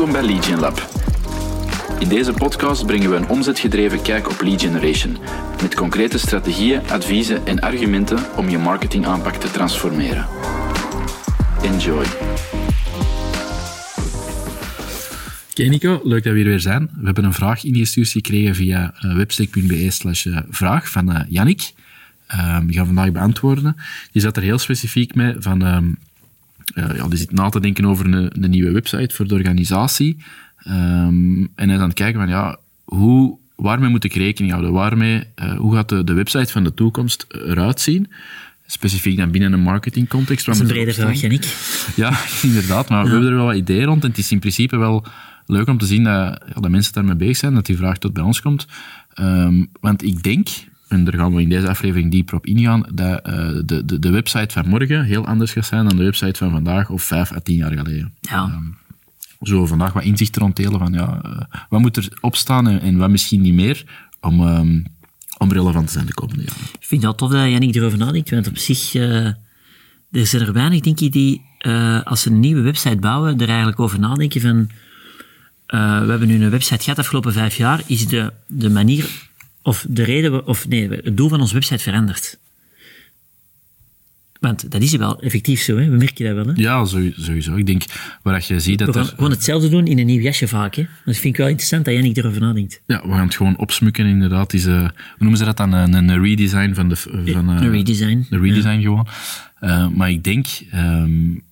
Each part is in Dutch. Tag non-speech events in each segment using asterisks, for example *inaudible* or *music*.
Welkom bij Lead Lab. In deze podcast brengen we een omzetgedreven kijk op lead generation, met concrete strategieën, adviezen en argumenten om je marketingaanpak te transformeren. Enjoy. Oké Nico, leuk dat we hier weer zijn. We hebben een vraag ingestuurd gekregen via uh, webstack.be slash eh, vraag van uh, Yannick. Um, die gaan vandaag beantwoorden. Die zat er heel specifiek mee van... Uh, ja, die zit na te denken over een, een nieuwe website voor de organisatie. Um, en hij is aan het kijken van, ja, hoe, waarmee moet ik rekening houden? Waarmee, uh, hoe gaat de, de website van de toekomst eruit zien? Specifiek dan binnen een marketingcontext. Dat is een brede vraag, Yannick. Ja, *laughs* inderdaad. Maar ja. we hebben er wel wat ideeën rond. En het is in principe wel leuk om te zien dat, ja, dat mensen daarmee bezig zijn, dat die vraag tot bij ons komt. Um, want ik denk, en daar gaan we in deze aflevering dieper op ingaan, dat uh, de, de, de website van morgen heel anders gaat zijn dan de website van vandaag of vijf à tien jaar geleden. Ja. Um, zo vandaag wat inzicht ronddelen van ja, uh, wat moet er opstaan en, en, wat misschien niet meer om, um, om relevant te zijn de komende jaren. Ik vind het tof dat Jannik erover nadenkt, want op zich, uh, er zijn er weinig, denk ik, die als ze een nieuwe website bouwen, er eigenlijk over nadenken van we hebben nu een website gehad de afgelopen vijf jaar, is de, de manier of de reden, of nee, het doel van onze website veranderd. Want dat is wel effectief zo, hè? we merken dat wel. Hè? Ja, sowieso. Ik denk, waar je ziet dat We gaan er, gewoon hetzelfde doen in een nieuw jasje vaak. Hè? Dat vind ik wel interessant dat jij niet erover nadenkt. Ja, we gaan het gewoon opsmukken inderdaad. Is, uh, hoe noemen ze dat dan? Een, een redesign van de... Van, uh, een redesign. Een redesign ja. gewoon. Uh, maar ik denk... Um,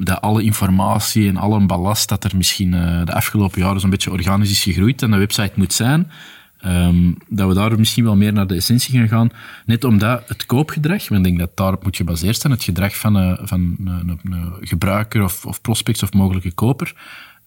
dat alle informatie en alle ballast dat er misschien de afgelopen jaren zo'n beetje organisch is gegroeid en de website moet zijn, um, dat we daar misschien wel meer naar de essentie gaan gaan. Net omdat het koopgedrag, want ik denk dat daarop moet gebaseerd zijn, het gedrag van, uh, van uh, een, een gebruiker of, of prospect of mogelijke koper,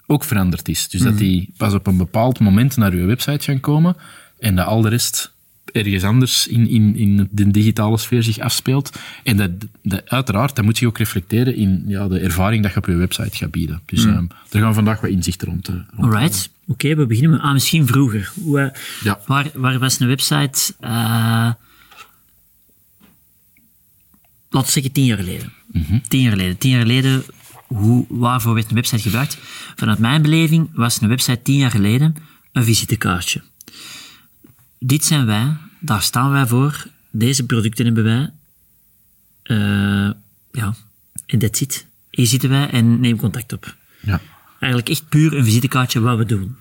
ook veranderd is. Dus mm. dat die pas op een bepaald moment naar uw website gaan komen en dat al de rest ergens anders in, in, in de digitale sfeer zich afspeelt. En dat, dat, uiteraard, dat moet je ook reflecteren in ja, de ervaring dat je op je website gaat bieden. Dus mm. um, daar gaan we vandaag wat inzichten rond. Rond Alright. Oké, okay, we beginnen met, ah, misschien vroeger. Hoe, uh, ja. waar, waar was een website, uh, laten we zeggen tien jaar geleden. Mm -hmm. Tien jaar geleden. Tien jaar geleden, hoe, waarvoor werd een website gebruikt? Vanuit mijn beleving was een website tien jaar geleden een visitekaartje dit zijn wij, daar staan wij voor, deze producten hebben wij. Uh, ja, en that's it. Hier zitten wij en neem contact op. Ja. Eigenlijk echt puur een visitekaartje wat we doen.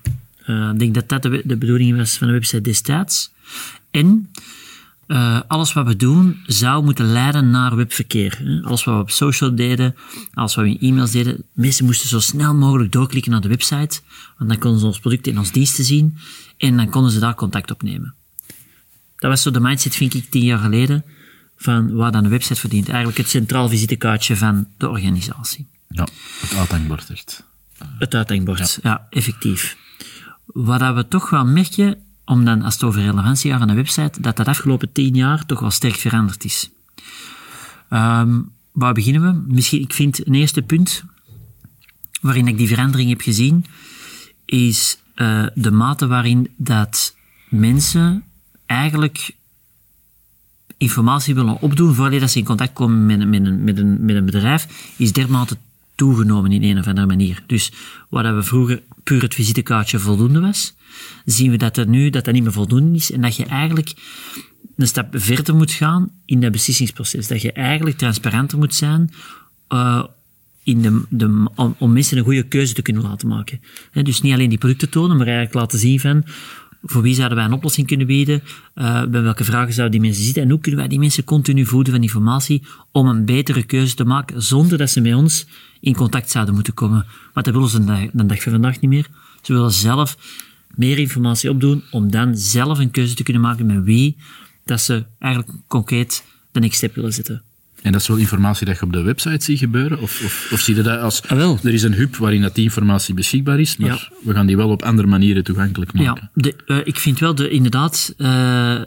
Uh, ik denk dat dat de, de bedoeling was van de website destijds. En uh, alles wat we doen zou moeten leiden naar webverkeer. Hè? Alles wat we op social deden, alles wat we in e-mails deden, mensen moesten zo snel mogelijk doorklikken naar de website, want dan konden ze ons product en ons diensten zien en dan konden ze daar contact opnemen. Dat was zo de mindset, vind ik, tien jaar geleden, van waar dan een website verdient. Eigenlijk het centraal visitekaartje van de organisatie. Ja, het uithangbord echt. Het uithangbord, ja. ja, effectief. Wat we toch wel merken, om dan, als het over relevantie gaat van een website, dat dat afgelopen tien jaar toch wel sterk veranderd is. Um, waar beginnen we? Misschien, ik vind een eerste punt waarin ik die verandering heb gezien, is uh, de mate waarin dat mensen eigenlijk informatie willen opdoen voordat ze in contact komen met, met, een, met, een, met een bedrijf, is dermate toegenomen in een of andere manier. Dus waar we vroeger puur het visitekaartje voldoende was, zien we dat er nu dat dat niet meer voldoende is en dat je eigenlijk een stap verder moet gaan in dat beslissingsproces. Dat je eigenlijk transparanter moet zijn uh, in de, de, om, mensen een goede keuze te kunnen laten maken. Dus niet alleen die producten tonen, maar eigenlijk laten zien van voor wie zouden wij een oplossing kunnen bieden? Uh, bij welke vragen zouden die mensen zitten? En hoe kunnen wij die mensen continu voeden van informatie om een betere keuze te maken zonder dat ze met ons in contact zouden moeten komen? Maar dat willen ze de dag van vandaag niet meer. Ze willen zelf meer informatie opdoen om dan zelf een keuze te kunnen maken met wie dat ze eigenlijk concreet de next step willen zetten. En dat is wel informatie dat je op de website ziet gebeuren? Of, of, of zie je dat als... Ah, wel. Er is een hub waarin dat die informatie beschikbaar is, maar ja. we gaan die wel op andere manieren toegankelijk maken. Ja, de, uh, ik vind wel, de, inderdaad... Uh,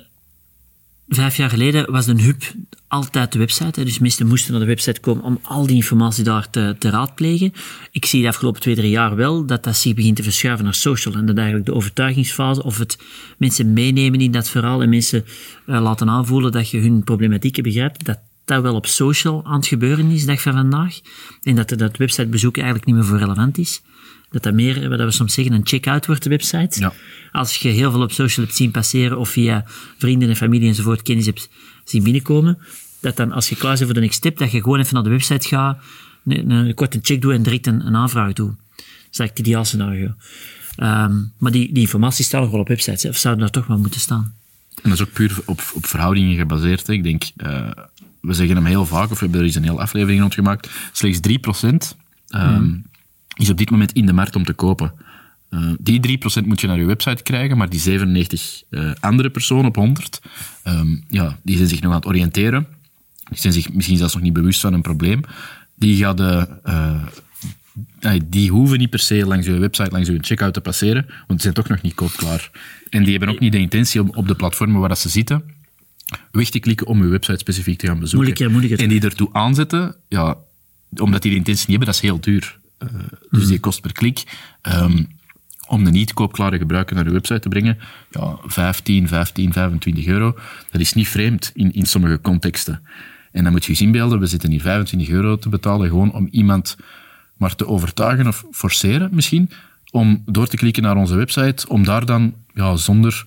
vijf jaar geleden was een hub altijd de website. Hè, dus mensen moesten naar de website komen om al die informatie daar te, te raadplegen. Ik zie de afgelopen twee, drie jaar wel dat dat zich begint te verschuiven naar social. En dat eigenlijk de overtuigingsfase, of het mensen meenemen in dat verhaal en mensen uh, laten aanvoelen dat je hun problematieken begrijpt, dat dat wel op social aan het gebeuren is, dag van vandaag. En dat dat websitebezoek eigenlijk niet meer voor relevant is. Dat dat meer, wat we soms zeggen, een check-out wordt, de website. Ja. Als je heel veel op social hebt zien passeren of via vrienden en familie enzovoort kennis hebt zien binnenkomen, dat dan als je klaar bent voor de next step, dat je gewoon even naar de website gaat, een, een korte check doet en direct een, een aanvraag doet. Dat is eigenlijk het ideaal scenario. Ehm, maar die, die informatie staat nog wel op websites, hè, of zouden daar toch wel moeten staan. En dat is ook puur op, op verhoudingen gebaseerd. hè. Ik denk, eh, we zeggen hem heel vaak, of we hebben er eens een hele aflevering rond gemaakt, slechts 3% ehm, is op dit moment in de markt om te kopen. Eh, die 3% moet je naar je website krijgen, maar die 97 eh, andere personen op 100, ehm, ja, die zijn zich nog aan het oriënteren. Die zijn zich misschien zelfs nog niet bewust van een probleem. Die gaan de, eh, die hoeven niet per se langs je website, langs je checkout te passeren, want die zijn toch nog niet koopklaar. En die hebben ook niet de intentie om op de platformen waar dat ze zitten, weg te klikken om je website specifiek te gaan bezoeken. En die ertoe aanzetten, ja, omdat die de intentie niet hebben, dat is heel duur. Eh, dus die kost per klik. ehm, om de niet-koopklare gebruiker naar je website te brengen, ja, 15, 15, 25 euro, dat is niet vreemd in, in sommige contexten. En dan moet je eens inbeelden, we zitten hier 25 euro te betalen gewoon om iemand maar te overtuigen of forceren misschien, om door te klikken naar onze website, om daar dan ja, zonder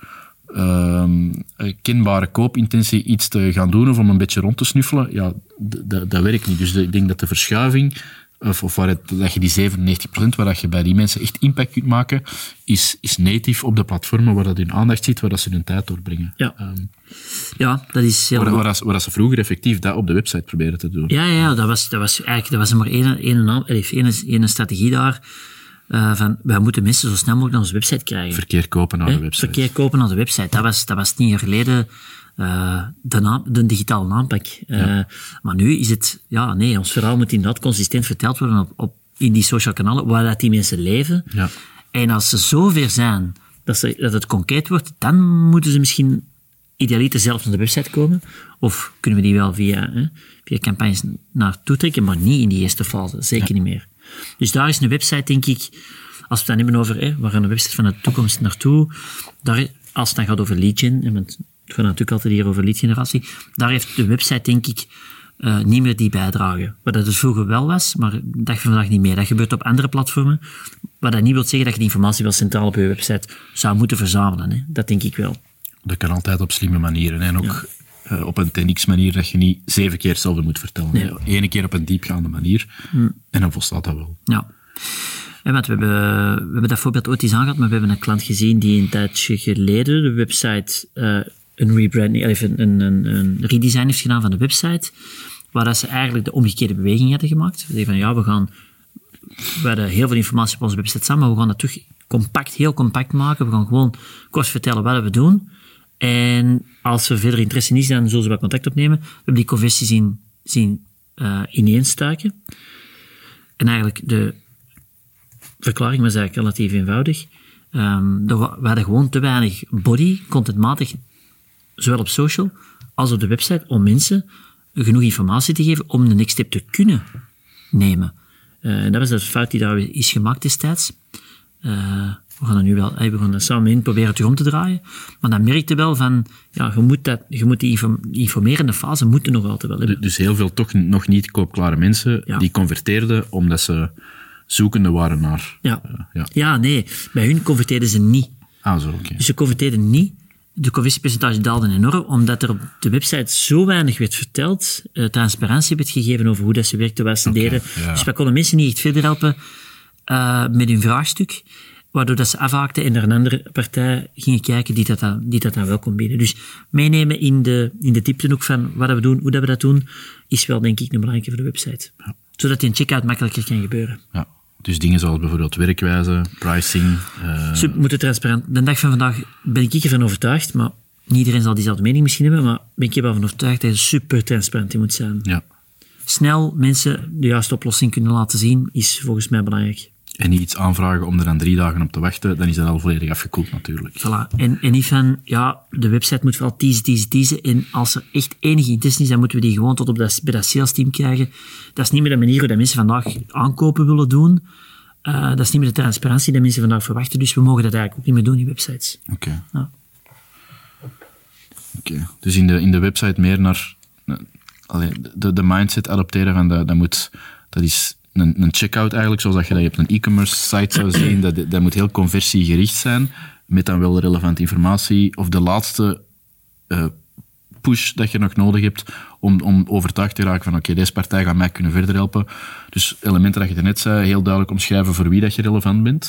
ehm, een kenbare koopintentie iets te gaan doen of om een beetje rond te snuffelen, ja, dat werkt niet. Dus de- ik denk dat de verschuiving, of, of waar het, dat je die 97% waar dat je bij die mensen echt impact kunt maken, is, is native op de platformen waar dat hun aandacht zit, waar dat ze hun tijd doorbrengen. Ja. Ehm, Ja, dat is heel waar, waar, waar ze vroeger effectief dat op de website proberen te doen. Ja, ja, ja, dat was, dat was eigenlijk dat was maar één, één, één strategie daar. Eh, van, wij moeten mensen zo snel mogelijk naar onze website krijgen. Verkeer kopen naar de website. Verkeer kopen naar de website. Dat was, dat was tien jaar geleden eh, de, naam, de digitale aanpak. Eh, Maar nu is het, ja, nee, ons verhaal moet inderdaad consistent verteld worden op, op, in die social kanalen waar dat die mensen leven. Ja. En als ze zover zijn dat, ze, dat het concreet wordt, dan moeten ze misschien idealiter zelf naar de website komen. Of kunnen we die wel via, hè, via campagnes naartoe trekken, maar niet in die eerste fase. Zeker niet meer. Dus daar is een website, denk ik, als we het dan hebben over hè, waar gaan de website van de toekomst naartoe, daar, als het dan gaat over lead gen, want het gaat natuurlijk altijd hier over lead generatie, daar heeft de website, denk ik, eh, niet meer die bijdrage. Wat dat dus vroeger wel was, maar dag van vandaag niet meer. Dat gebeurt op andere platformen. Wat dat niet wil zeggen dat je die informatie wel centraal op je website zou moeten verzamelen. Hè. Dat denk ik wel. Dat kan altijd op slimme manieren. En ook eh, op een 10x-manier dat je niet zeven keer hetzelfde moet vertellen. Nee. Ene keer op een diepgaande manier. En dan volstaat dat wel. Ja. En want we, hebben, we hebben dat voorbeeld ooit eens aangehad, maar we hebben een klant gezien die een tijdje geleden de website eh, een rebranding, even een, een, een redesign heeft gedaan van de website, waar dat ze eigenlijk de omgekeerde beweging hadden gemaakt. Ze zeiden van ja, we gaan, we hadden heel veel informatie op onze website staan, maar we gaan dat terug compact, heel compact maken. We gaan gewoon kort vertellen wat we doen. En als er verder interesse in is, dan zullen ze wel contact opnemen. We hebben die conversie zien, zien eh ineenstuiken. En eigenlijk de verklaring was eigenlijk relatief eenvoudig. Wa- we hadden gewoon te weinig body, contentmatig, zowel op social als op de website, om mensen genoeg informatie te geven om de next step te kunnen nemen. Eh, en dat was de fout die daar is gemaakt destijds. Eh, we gaan dat nu wel, we gaan dat samen in proberen terug om te draaien. Maar dan merkte wel van, ja, je moet, dat, je moet die inform- die informerende fase moeten nog altijd wel hebben. Dus heel veel toch nog niet koopklare mensen Ja. die converteerden omdat ze zoekende waren naar... Ja. eh, ja. ja, nee, bij hun converteerden ze niet. Ah, zo, oké. Dus ze converteerden niet. De conversiepercentage daalde enorm, omdat er op de website zo weinig werd verteld, eh, transparantie werd gegeven over hoe dat ze werkten, wat ze deden. ja. Dus wij konden mensen niet echt verder helpen eh, met hun vraagstuk, waardoor dat ze afhaakten en naar een andere partij gingen kijken die dat dan, die dat dan wel kon bieden. Dus meenemen in de, in de dieptehoek van wat we doen, hoe dat we dat doen, is wel denk ik een belangrijke voor de website. Zodat die een checkout makkelijker kan gebeuren. Ja. Dus dingen zoals bijvoorbeeld werkwijze, pricing... eh, Ze moeten transparant. De dag van vandaag ben ik ervan overtuigd, maar niet iedereen zal diezelfde mening misschien hebben, maar ben ik ervan overtuigd dat je super transparant in moet zijn. ja. Snel mensen de juiste oplossing kunnen laten zien, is volgens mij belangrijk. En niet iets aanvragen om er dan drie dagen op te wachten, dan is dat al volledig afgekoeld natuurlijk. Voilà. En, en niet van, ja, de website moet vooral teasen, teasen, teasen. En als er echt enige intentie is, dan moeten we die gewoon tot op dat, bij dat sales team krijgen. Dat is niet meer de manier hoe dat mensen vandaag aankopen willen doen. Eh, dat is niet meer de transparantie die mensen vandaag verwachten. Dus we mogen dat eigenlijk ook niet meer doen, die websites. Oké. Ja. Oké. Dus in de, in de website meer naar... naar- allee, de, de mindset adopteren van dat, dat moet... Dat is een, een checkout eigenlijk, zoals dat je dat je op een e-commerce site zou zien. Dat, dat moet heel conversiegericht zijn, met dan wel relevante informatie. Of de laatste uh, push dat je nog nodig hebt om, om overtuigd te raken van oké, deze partij gaat mij kunnen verder helpen. Dus elementen dat je net zei, heel duidelijk omschrijven voor wie dat je relevant bent.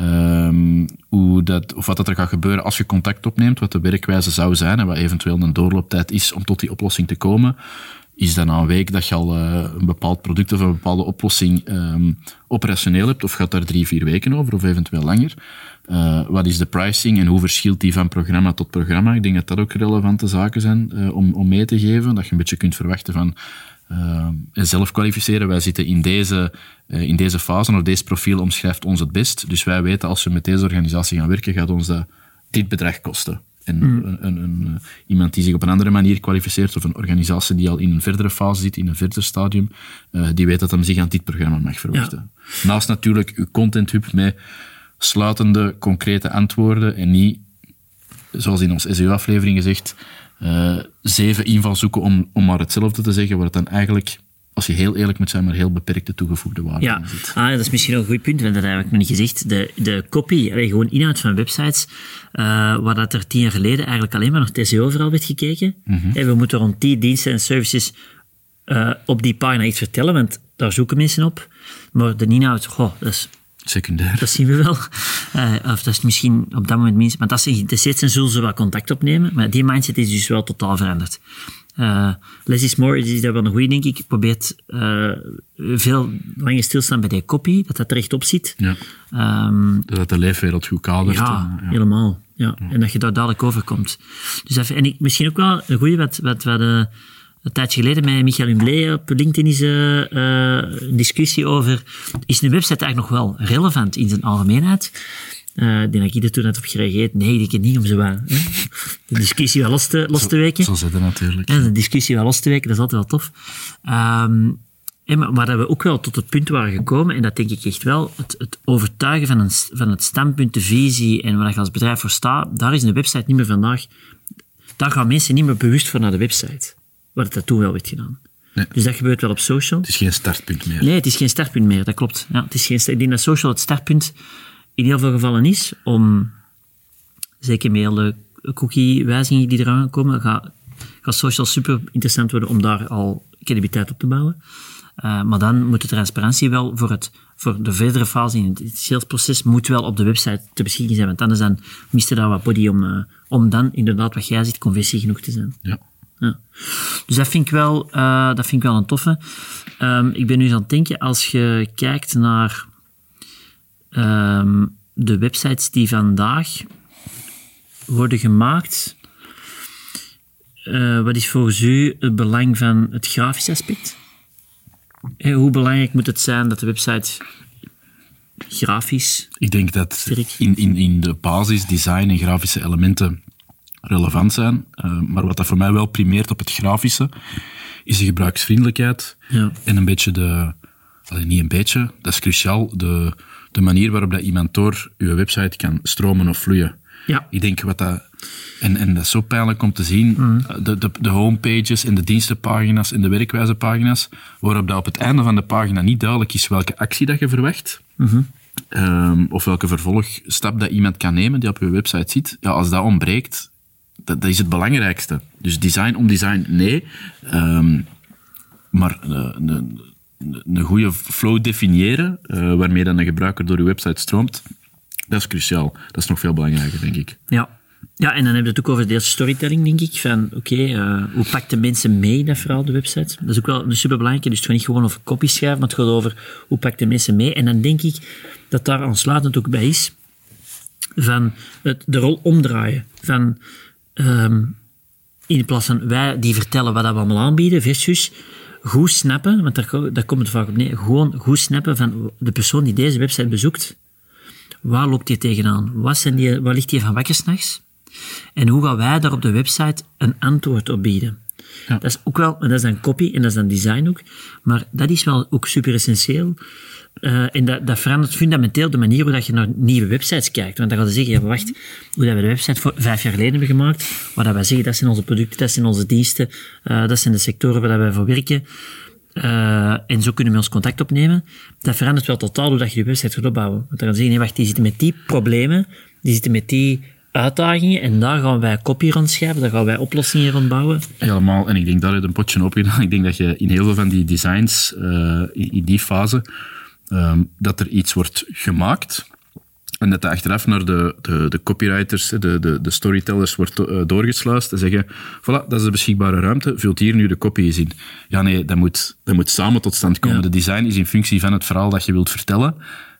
Um, hoe dat, of wat dat er gaat gebeuren als je contact opneemt, wat de werkwijze zou zijn en wat eventueel een doorlooptijd is om tot die oplossing te komen. Is dat na een week dat je al uh, een bepaald product of een bepaalde oplossing um, operationeel hebt, of gaat daar drie, vier weken over, of eventueel langer? Uh, wat is de pricing en hoe verschilt die van programma tot programma? Ik denk dat dat ook relevante zaken zijn uh, om, om mee te geven. Dat je een beetje kunt verwachten van zelf kwalificeren. Wij zitten in deze, in deze fase, of deze profiel omschrijft ons het best. Dus wij weten als we met deze organisatie gaan werken, gaat ons dat dit bedrag kosten. En mm. een, een, een, iemand die zich op een andere manier kwalificeert, of een organisatie die al in een verdere fase zit, in een verder stadium, die weet dat hij zich aan dit programma mag verwachten. Ja. Naast natuurlijk uw content hub met sluitende, concrete antwoorden en niet, zoals in ons SEO-aflevering gezegd, uh, zeven invalshoeken om, om maar hetzelfde te zeggen, waar het dan eigenlijk, als je heel eerlijk moet zijn, maar heel beperkte toegevoegde waarde ja. zit. Ah, dat is misschien een goed punt, want dat heb ik nog niet gezegd. De, de copy, gewoon inhoud van websites, uh, waar dat er tien jaar geleden eigenlijk alleen maar nog het SEO vooral werd gekeken. Mm -hmm. hey, we moeten rond die diensten en services uh, op die pagina iets vertellen, want daar zoeken mensen op. Maar de inhoud, goh, dat is Secundair. Dat zien we wel. Uh, *laughs* of dat is misschien op dat moment minst. Maar ze geïnteresseerd zijn, zullen ze wel contact opnemen. Maar die mindset is dus wel totaal veranderd. Uh, less is more is dat wel een goede, denk ik. Probeert uh, veel langer stilstaan bij die copy, dat dat er echt op zit. Ja. Um, dat de leefwereld goed kadert. Ja, ja. helemaal. Ja. En dat je daar dadelijk overkomt. Dus dat, en ik, misschien ook wel een goede, wat, wat, wat uh, een tijdje geleden met Michael Humblé op LinkedIn is een discussie over, is een website eigenlijk nog wel relevant in zijn algemeenheid? Uh, ik denk dat ik er toen net op gereageerd. Nee, denk het niet om zo aan. Hè? De discussie wel los te, los te weken. Zo, zo zit het natuurlijk. De discussie wel los te weken, dat is altijd wel tof. Um, en maar, maar dat we ook wel tot het punt waren gekomen, en dat denk ik echt wel, het, het overtuigen van, een, van het standpunt, de visie en waar je als bedrijf voor staat, daar is een website niet meer vandaag. Daar gaan mensen niet meer bewust voor naar de website waar het toen wel werd gedaan. Nee. Dus dat gebeurt wel op social. Het is geen startpunt meer. Nee, het is geen startpunt meer, dat klopt. Ja, het is geen, ik denk dat social het startpunt in heel veel gevallen is om, zeker met alle cookie-wijzigingen die eraan komen, gaat, gaat social super interessant worden om daar al credibiliteit op te bouwen. Uh, maar dan moet de transparantie wel voor, het, voor de verdere fase in het salesproces moet wel op de website te beschikking zijn. Want anders dan mist je daar wat body om, uh, om dan inderdaad wat jij ziet conversie genoeg te zijn. Ja. Ja. Dus dat vind ik wel, uh, dat vind ik wel een toffe. Um, ik ben nu aan het denken, als je kijkt naar um, de websites die vandaag worden gemaakt, uh, wat is volgens u het belang van het grafische aspect? En hoe belangrijk moet het zijn dat de website grafisch. Ik denk dat in, in, in de basis, design en grafische elementen relevant zijn. Uh, maar wat dat voor mij wel primeert op het grafische, is de gebruiksvriendelijkheid ja. en een beetje de, allee, niet een beetje, dat is cruciaal, de, de manier waarop dat iemand door uw website kan stromen of vloeien. Ja. Ik denk wat dat, en, en dat is zo pijnlijk om te zien, Mm. de, de, de homepages en de dienstenpagina's en de werkwijzepagina's, waarop dat op het einde van de pagina niet duidelijk is welke actie dat je verwacht. Mm-hmm. Um, of welke vervolgstap dat iemand kan nemen die op je website zit. Ja, als dat ontbreekt, dat, dat is het belangrijkste. Dus design om design, nee. Um, maar een, een, goede flow definiëren, uh, waarmee dan een gebruiker door je website stroomt, dat is cruciaal. Dat is nog veel belangrijker, denk ik. Ja. Ja, en dan heb je het ook over de storytelling, denk ik. Van, oké, uh, hoe pakt de mensen mee, dat verhaal, de website? Dat is ook wel een superbelangrijke. Dus het gaat niet gewoon over copy schrijven, maar het gaat over hoe pakt de mensen mee. En dan denk ik dat daar aansluitend ook bij is van het, de rol omdraaien. Van, um, in plaats van wij die vertellen wat we allemaal aanbieden, versus goed snappen, want daar, komt het vaak op neer, gewoon goed snappen van de persoon die deze website bezoekt. Waar loopt hij tegenaan? Wat, zijn die, wat ligt hij van wakker s'nachts? En hoe gaan wij daar op de website een antwoord op bieden? Ja. Dat is ook wel, dat is dan copy en dat is dan design ook, maar dat is wel ook super essentieel. Uh, en dat, dat verandert fundamenteel de manier hoe dat je naar nieuwe websites kijkt. Want dan gaan ze zeggen, wacht, hoe dat we de website voor vijf jaar geleden hebben gemaakt, waar dat wij zeggen, dat zijn onze producten, dat zijn onze diensten, uh, dat zijn de sectoren waar wij voor werken. Uh, en zo kunnen we ons contact opnemen. Dat verandert wel totaal hoe dat je je website gaat opbouwen. Want dan gaan zeggen, nee, wacht, die zitten met die problemen, die zitten met die uitdagingen en daar gaan wij kopie rond schrijven, daar gaan wij oplossingen rond bouwen. Helemaal, en ik denk dat je een potje opgedaan. Ik denk dat je in heel veel van die designs, uh, in, die fase, um, dat er iets wordt gemaakt en dat dat achteraf naar de, de, de copywriters, de, de, de storytellers wordt uh, doorgesluist en zeggen, voilà, dat is de beschikbare ruimte, vult hier nu de copy eens in. Ja, nee, dat moet, dat moet samen tot stand komen. Ja. De design is in functie van het verhaal dat je wilt vertellen.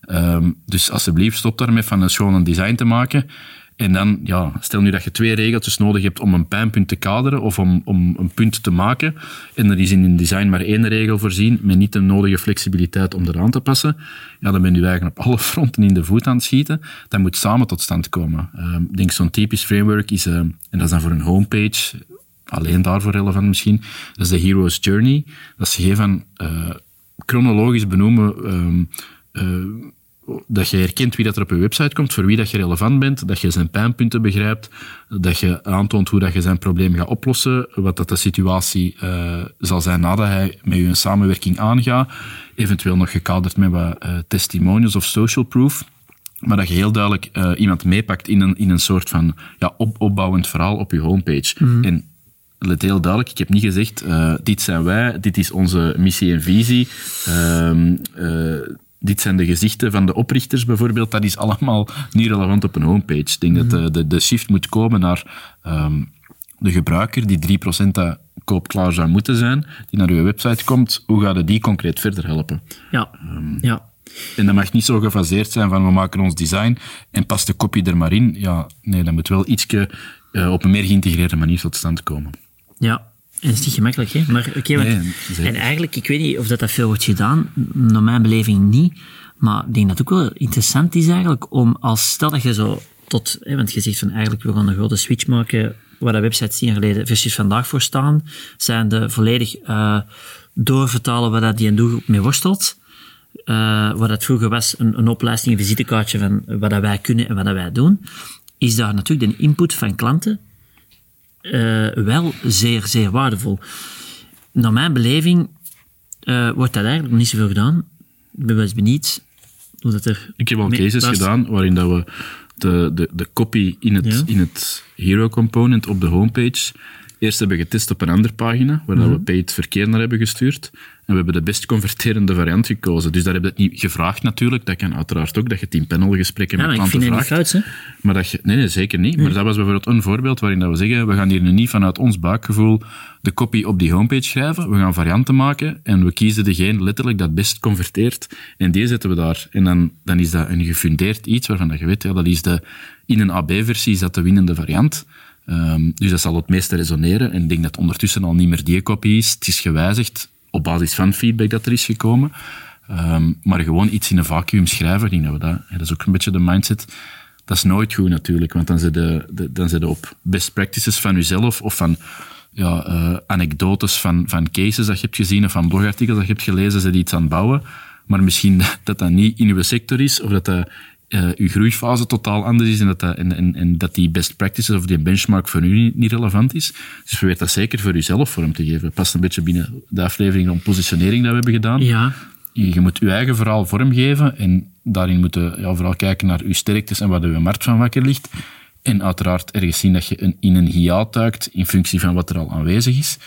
Um, dus alsjeblieft, stop daarmee van een schoon design te maken en dan, ja, stel nu dat je twee regeltjes nodig hebt om een pijnpunt te kaderen of om, om een punt te maken. En er is in een design maar één regel voorzien, met niet de nodige flexibiliteit om eraan te passen. Ja, dan ben je eigenlijk op alle *laughs* fronten in de voet aan het schieten. Dat moet samen tot stand komen. Uh, ik denk zo'n typisch framework is, uh, en dat is dan voor een homepage, alleen daarvoor relevant misschien, dat is de Hero's Journey. Dat is gegeven van uh, chronologisch benoemen dat je herkent wie dat er op je website komt, voor wie dat je relevant bent, dat je zijn pijnpunten begrijpt, dat je aantoont hoe dat je zijn probleem gaat oplossen, wat dat de situatie uh, zal zijn nadat hij met je een samenwerking aangaat, eventueel nog gekaderd met wat uh, testimonials of social proof, maar dat je heel duidelijk uh, iemand meepakt in een, in een soort van ja, op, opbouwend verhaal op je homepage. Mhm. En let heel duidelijk, ik heb niet gezegd, dit zijn wij, dit is onze missie en visie, ehm, dit zijn de gezichten van de oprichters bijvoorbeeld, dat is allemaal niet relevant op een homepage. Ik denk dat de, de, de shift moet komen naar um, de gebruiker, die 3% dat koopklaar zou moeten zijn, die naar uw website komt, hoe gaat het die concreet verder helpen? Ja, um, ja. En dat mag niet zo gefaseerd zijn van we maken ons design en pas de kopie er maar in. Ja, nee, dat moet wel ietsje uh, op een meer geïntegreerde manier tot stand komen. Ja, en het is niet gemakkelijk, hè? Maar oké, okay, nee, en eigenlijk, ik weet niet of dat, dat veel wordt gedaan, naar mijn beleving niet. Maar ik denk dat het ook wel interessant is eigenlijk om als, stel dat je zo tot, hè, want je zegt van eigenlijk we gaan een grote switch maken waar de websites tien jaar geleden versus vandaag voor staan, zijn de volledig uh, doorvertalen waar dat die een doelgroep mee worstelt. Uh, wat dat vroeger was, een, een opleiding, een visitekaartje van wat dat wij kunnen en wat dat wij doen, is daar natuurlijk de input van klanten uh, wel zeer, zeer waardevol. Naar mijn beleving uh, wordt dat eigenlijk nog niet zoveel gedaan. Ik ben wel eens benieuwd hoe dat er... Ik heb al cases gedaan waarin dat we de, de, de copy in het, Ja. in het hero component op de homepage eerst hebben getest op een andere pagina, waar we paid verkeer naar hebben gestuurd. En we hebben de best converterende variant gekozen. Dus daar hebben we het niet gevraagd natuurlijk. Dat kan uiteraard ook, dat je tien panelgesprekken Ja, met ik klanten vind vraagt. fout, hè. Maar dat je, nee, nee, zeker niet. Maar dat was bijvoorbeeld een voorbeeld waarin dat we zeggen, we gaan hier nu niet vanuit ons buikgevoel de copy op die homepage schrijven. We gaan varianten maken en we kiezen degene letterlijk dat best converteert. En die zetten we daar. En dan, dan is dat een gefundeerd iets waarvan dat je weet, ja, dat is de, in een AB-versie is dat de winnende variant. Ehm, dus dat zal het meeste resoneren. En ik denk dat ondertussen al niet meer die kopie is. Het is gewijzigd op basis van feedback dat er is gekomen. Ehm, maar gewoon iets in een vacuüm schrijven, denk dat, we dat, dat is ook een beetje de mindset. Dat is nooit goed natuurlijk, want dan zit je, de- dan zit je op best practices van jezelf of van ja, eh, anekdotes van, van cases dat je hebt gezien of van blogartikels dat je hebt gelezen, je iets aan bouwen. Maar misschien *laughs* dat dat niet in uw sector is of dat dat eh, uw groeifase totaal anders is en dat, dat, en, en, en dat die best practices of die benchmark voor u niet, niet relevant is. Dus probeer dat zeker voor uzelf vorm te geven. Past een beetje binnen de aflevering om positionering dat we hebben gedaan. Ja, Je je moet je eigen verhaal vormgeven en daarin moet je ja, vooral kijken naar je sterktes en waar de markt van wakker ligt. En uiteraard ergens zien dat je een, in een hiaat duikt in functie van wat er al aanwezig is.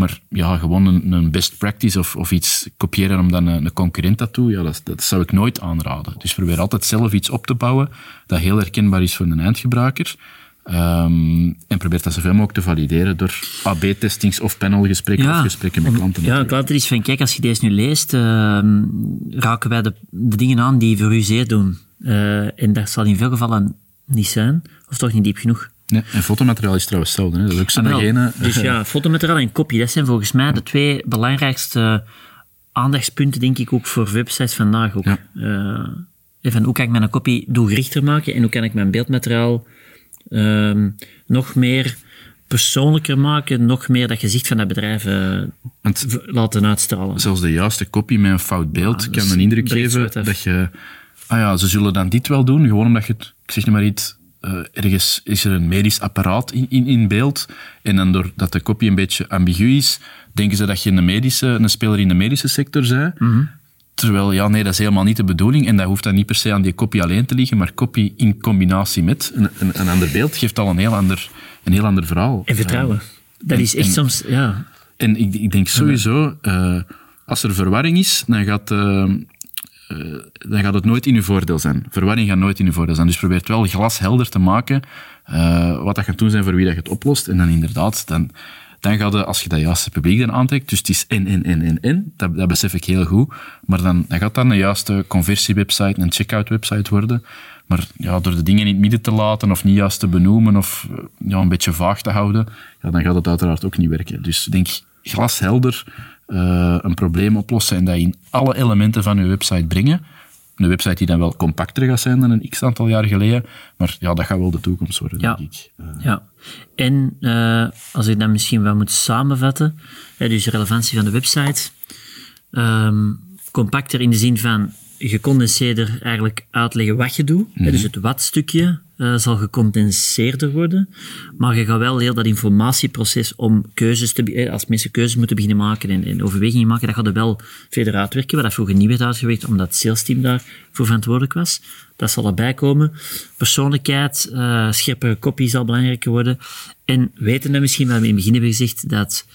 Maar ja, gewoon een, een best practice of, of iets kopiëren om dan een, een concurrent dat doet, ja, dat, dat zou ik nooit aanraden. Dus probeer altijd zelf iets op te bouwen dat heel herkenbaar is voor een eindgebruiker. Ehm, en probeer dat zoveel mogelijk te valideren door AB-testings of panelgesprekken of gesprekken met klanten. Ja, natuurlijk. klanten is van, kijk, als je deze nu leest, ehm, raken wij de, de dingen aan die voor u zeer doen. Eh, en dat zal in veel gevallen niet zijn, of toch niet diep genoeg. Nee, en fotomateriaal is trouwens hetzelfde. Hè. Dat is ook zo'n Ah, ene... Dus ja, fotomateriaal en kopie, dat zijn volgens mij de twee belangrijkste aandachtspunten, denk ik, ook voor websites vandaag. Ook. Ja. Eh, even, hoe kan ik mijn kopie doelgerichter maken en hoe kan ik mijn beeldmateriaal ehm, nog meer persoonlijker maken, nog meer dat gezicht van dat bedrijf eh, laten uitstralen. zelfs de juiste kopie met een fout beeld Ja, kan een indruk geven dat je... Ah ja, ze zullen dan dit wel doen, gewoon omdat je het... Ik zeg nu maar iets... eh, ergens is er een medisch apparaat in, in, in beeld. En dan doordat de copy een beetje ambigu is, denken ze dat je een, medische, een speler in de medische sector bent. Terwijl, ja, nee, dat is helemaal niet de bedoeling. En dat hoeft dan niet per se aan die copy alleen te liggen, maar copy in combinatie met een, een, een ander beeld geeft al een heel ander, een heel ander verhaal. En vertrouwen. dat is echt en- soms, ja. En ik, ik denk sowieso, eh, als er verwarring is, dan gaat, eh, dan gaat het nooit in uw voordeel zijn. Verwarring gaat nooit in uw voordeel zijn. Dus probeer het wel glashelder te maken eh, wat dat gaat doen zijn voor wie dat je het oplost. En dan inderdaad, dan, dan gaat het, als je dat juiste publiek dan aantrekt, dus het is en, en, en, en, en, dat, dat besef ik heel goed, maar dan, dan gaat dat een juiste conversiewebsite, een checkout website worden. Maar ja, door de dingen in het midden te laten of niet juist te benoemen of eh, ja, een beetje vaag te houden, ja, dan gaat het uiteraard ook niet werken. Dus denk glashelder eh, een probleem oplossen en dat in alle elementen van je website brengen. Een website die dan wel compacter gaat zijn dan een x aantal jaar geleden, maar ja, dat gaat wel de toekomst worden, Ja. denk ik. Eh, Ja, en eh, als ik dat misschien wel moet samenvatten, hè, dus de relevantie van de website, ehm, compacter in de zin van gecondenseerder eigenlijk uitleggen wat je doet. hè, dus het wat-stukje eh, zal gecondenseerder worden, maar je gaat wel heel dat informatieproces om keuzes te, hè, als mensen keuzes moeten beginnen maken en, en overwegingen maken, dat gaat er wel verder uitwerken, wat dat vroeger niet werd uitgewerkt, omdat het salesteam daarvoor verantwoordelijk was. Dat zal erbij komen. Persoonlijkheid, eh scherpe kopie zal belangrijker worden. En weten we misschien, wat we in het begin hebben gezegd, dat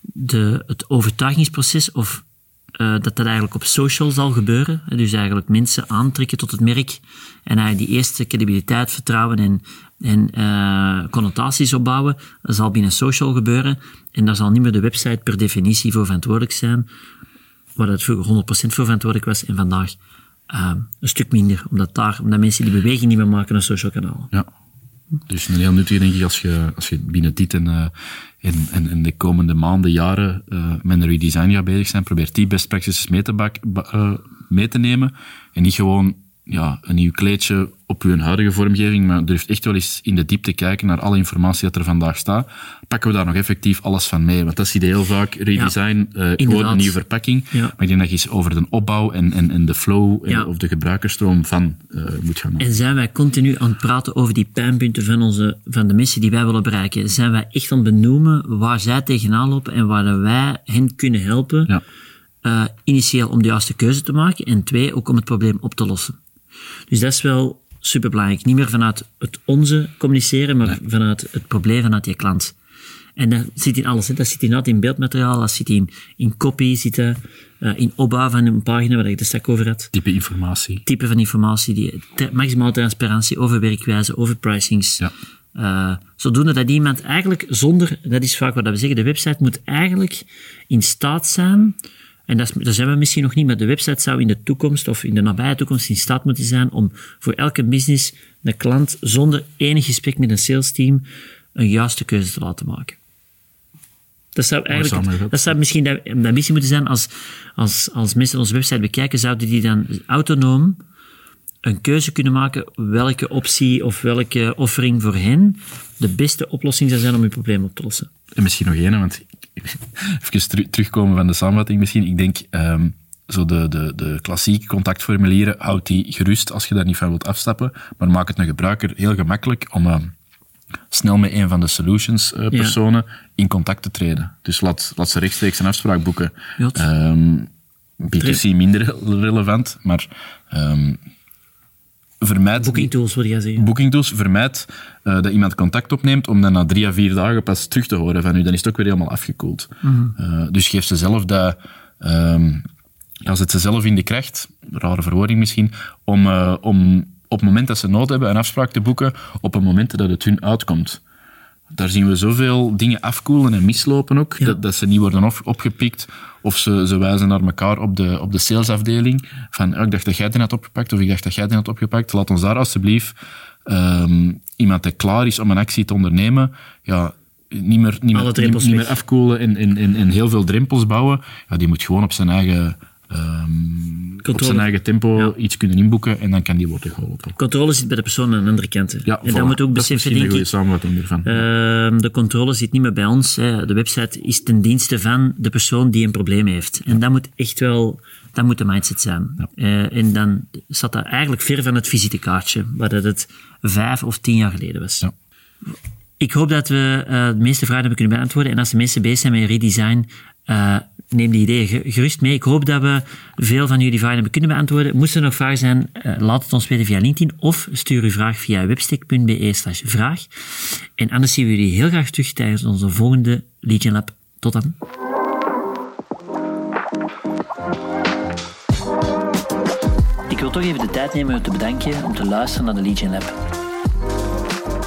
de, het overtuigingsproces of eh, dat dat eigenlijk op social zal gebeuren. Dus eigenlijk mensen aantrekken tot het merk en eigenlijk die eerste credibiliteit, vertrouwen en, en eh, connotaties opbouwen, dat zal binnen social gebeuren. En daar zal niet meer de website per definitie voor verantwoordelijk zijn, waar het vroeger 100% voor verantwoordelijk was en vandaag eh, een stuk minder, omdat, daar, omdat mensen die beweging niet meer maken naar social kanalen. Ja. Dus een heel nuttig, denk ik, als je, als je binnen dit en, en, en, en de komende maanden, jaren eh, met een redesign gaat bezig zijn, probeer die best practices mee te, bak, ba- eh, mee te nemen. En niet gewoon ja, een nieuw kleedje op uw huidige vormgeving, maar durft echt wel eens in de diepte kijken naar alle informatie dat er vandaag staat. Pakken we daar nog effectief alles van mee? Want dat zie je heel vaak, redesign, eh, gewoon inderdaad. een nieuwe verpakking. Ja. Maar ik denk dat je eens over de opbouw en, en, en de flow en, Ja. of de gebruikerstroom van eh, moet gaan En zijn wij continu aan het praten over die pijnpunten van, onze, van de mensen die wij willen bereiken? Zijn wij echt aan het benoemen waar zij tegenaan lopen en waar wij hen kunnen helpen? Ja. eh, initieel om de juiste keuze te maken en twee, ook om het probleem op te lossen. Dus dat is wel superbelangrijk. Niet meer vanuit het onze communiceren, maar vanuit het probleem, vanuit je klant. En dat zit in alles. Hè. Dat zit inderdaad in beeldmateriaal, dat zit in, in copy, zit eh, in opbouw van een pagina, waar ik het er straks over had Type informatie. type van informatie, die maximale transparantie over werkwijze, over pricings. Ja. Eh, zodoende dat iemand eigenlijk zonder, dat is vaak wat we zeggen, de website moet eigenlijk in staat zijn, en dat, is, dat zijn we misschien nog niet, maar de website zou in de toekomst of in de nabije toekomst in staat moeten zijn om voor elke business de klant zonder enig gesprek met een sales team een juiste keuze te laten maken. Dat zou eigenlijk, dat zou misschien de, de ambitie moeten zijn als, als, als mensen onze website bekijken, zouden die dan autonoom een keuze kunnen maken welke optie of welke offering voor hen de beste oplossing zou zijn om je probleem op te lossen. En misschien nog één, want *laughs* even teru- terugkomen van de samenvatting misschien. Ik denk, ehm, zo de, de, de klassieke contactformulieren, houd die gerust als je daar niet van wilt afstappen, maar maak het een gebruiker heel gemakkelijk om ehm, snel met een van de solutions eh, personen in contact te treden. Dus laat, laat ze rechtstreeks een afspraak boeken. Ja. Ehm, B2C minder re- relevant, maar vermijd... Booking tools, wil jij zeggen. Booking tools vermijdt eh, dat iemand contact opneemt om dan na drie à vier dagen pas terug te horen van u. Dan is het ook weer helemaal afgekoeld. Eh, dus geef ze zelf dat... ehm ja, zet ze zelf in de kracht, rare verwoording misschien, om, eh, om op het moment dat ze nood hebben een afspraak te boeken, op het moment dat het hun uitkomt. Daar zien we zoveel dingen afkoelen en mislopen ook, Ja. dat, dat ze niet worden op, opgepikt of ze, ze wijzen naar elkaar op de, op de salesafdeling van oh, ik dacht dat jij die had opgepakt of ik dacht dat jij die had opgepakt. Laat ons daar alsjeblieft ehm, iemand die klaar is om een actie te ondernemen, ja, niet meer, niet meer, niet, niet afkoelen en, en, en, en heel veel drempels bouwen. Ja, die moet gewoon op zijn eigen ehm, op zijn eigen tempo iets kunnen inboeken en dan kan die worden geholpen. Controle zit bij de persoon aan de andere kant. Ja, en voilà. dat moet ook beseffen, denk ik. samenvatting ervan. Ehm, de controle zit niet meer bij ons. Hè. De website is ten dienste van de persoon die een probleem heeft. En dat moet echt wel, dat moet de mindset zijn. Eh, en dan staat dat eigenlijk ver van het visitekaartje, waar dat het vijf of tien jaar geleden was. Ja. Ik hoop dat we eh, de meeste vragen hebben kunnen beantwoorden. En als de mensen bezig zijn met redesign, eh, neem die ideeën ge- gerust mee. Ik hoop dat we veel van jullie vragen hebben kunnen beantwoorden. Moesten er nog vragen zijn, eh, laat het ons weten via LinkedIn of stuur uw vraag via webstick.be vraag. En anders zien we jullie heel graag terug tijdens onze volgende Legion Lab. Tot dan. Ik wil toch even de tijd nemen om te bedanken om te luisteren naar de Legion Lab.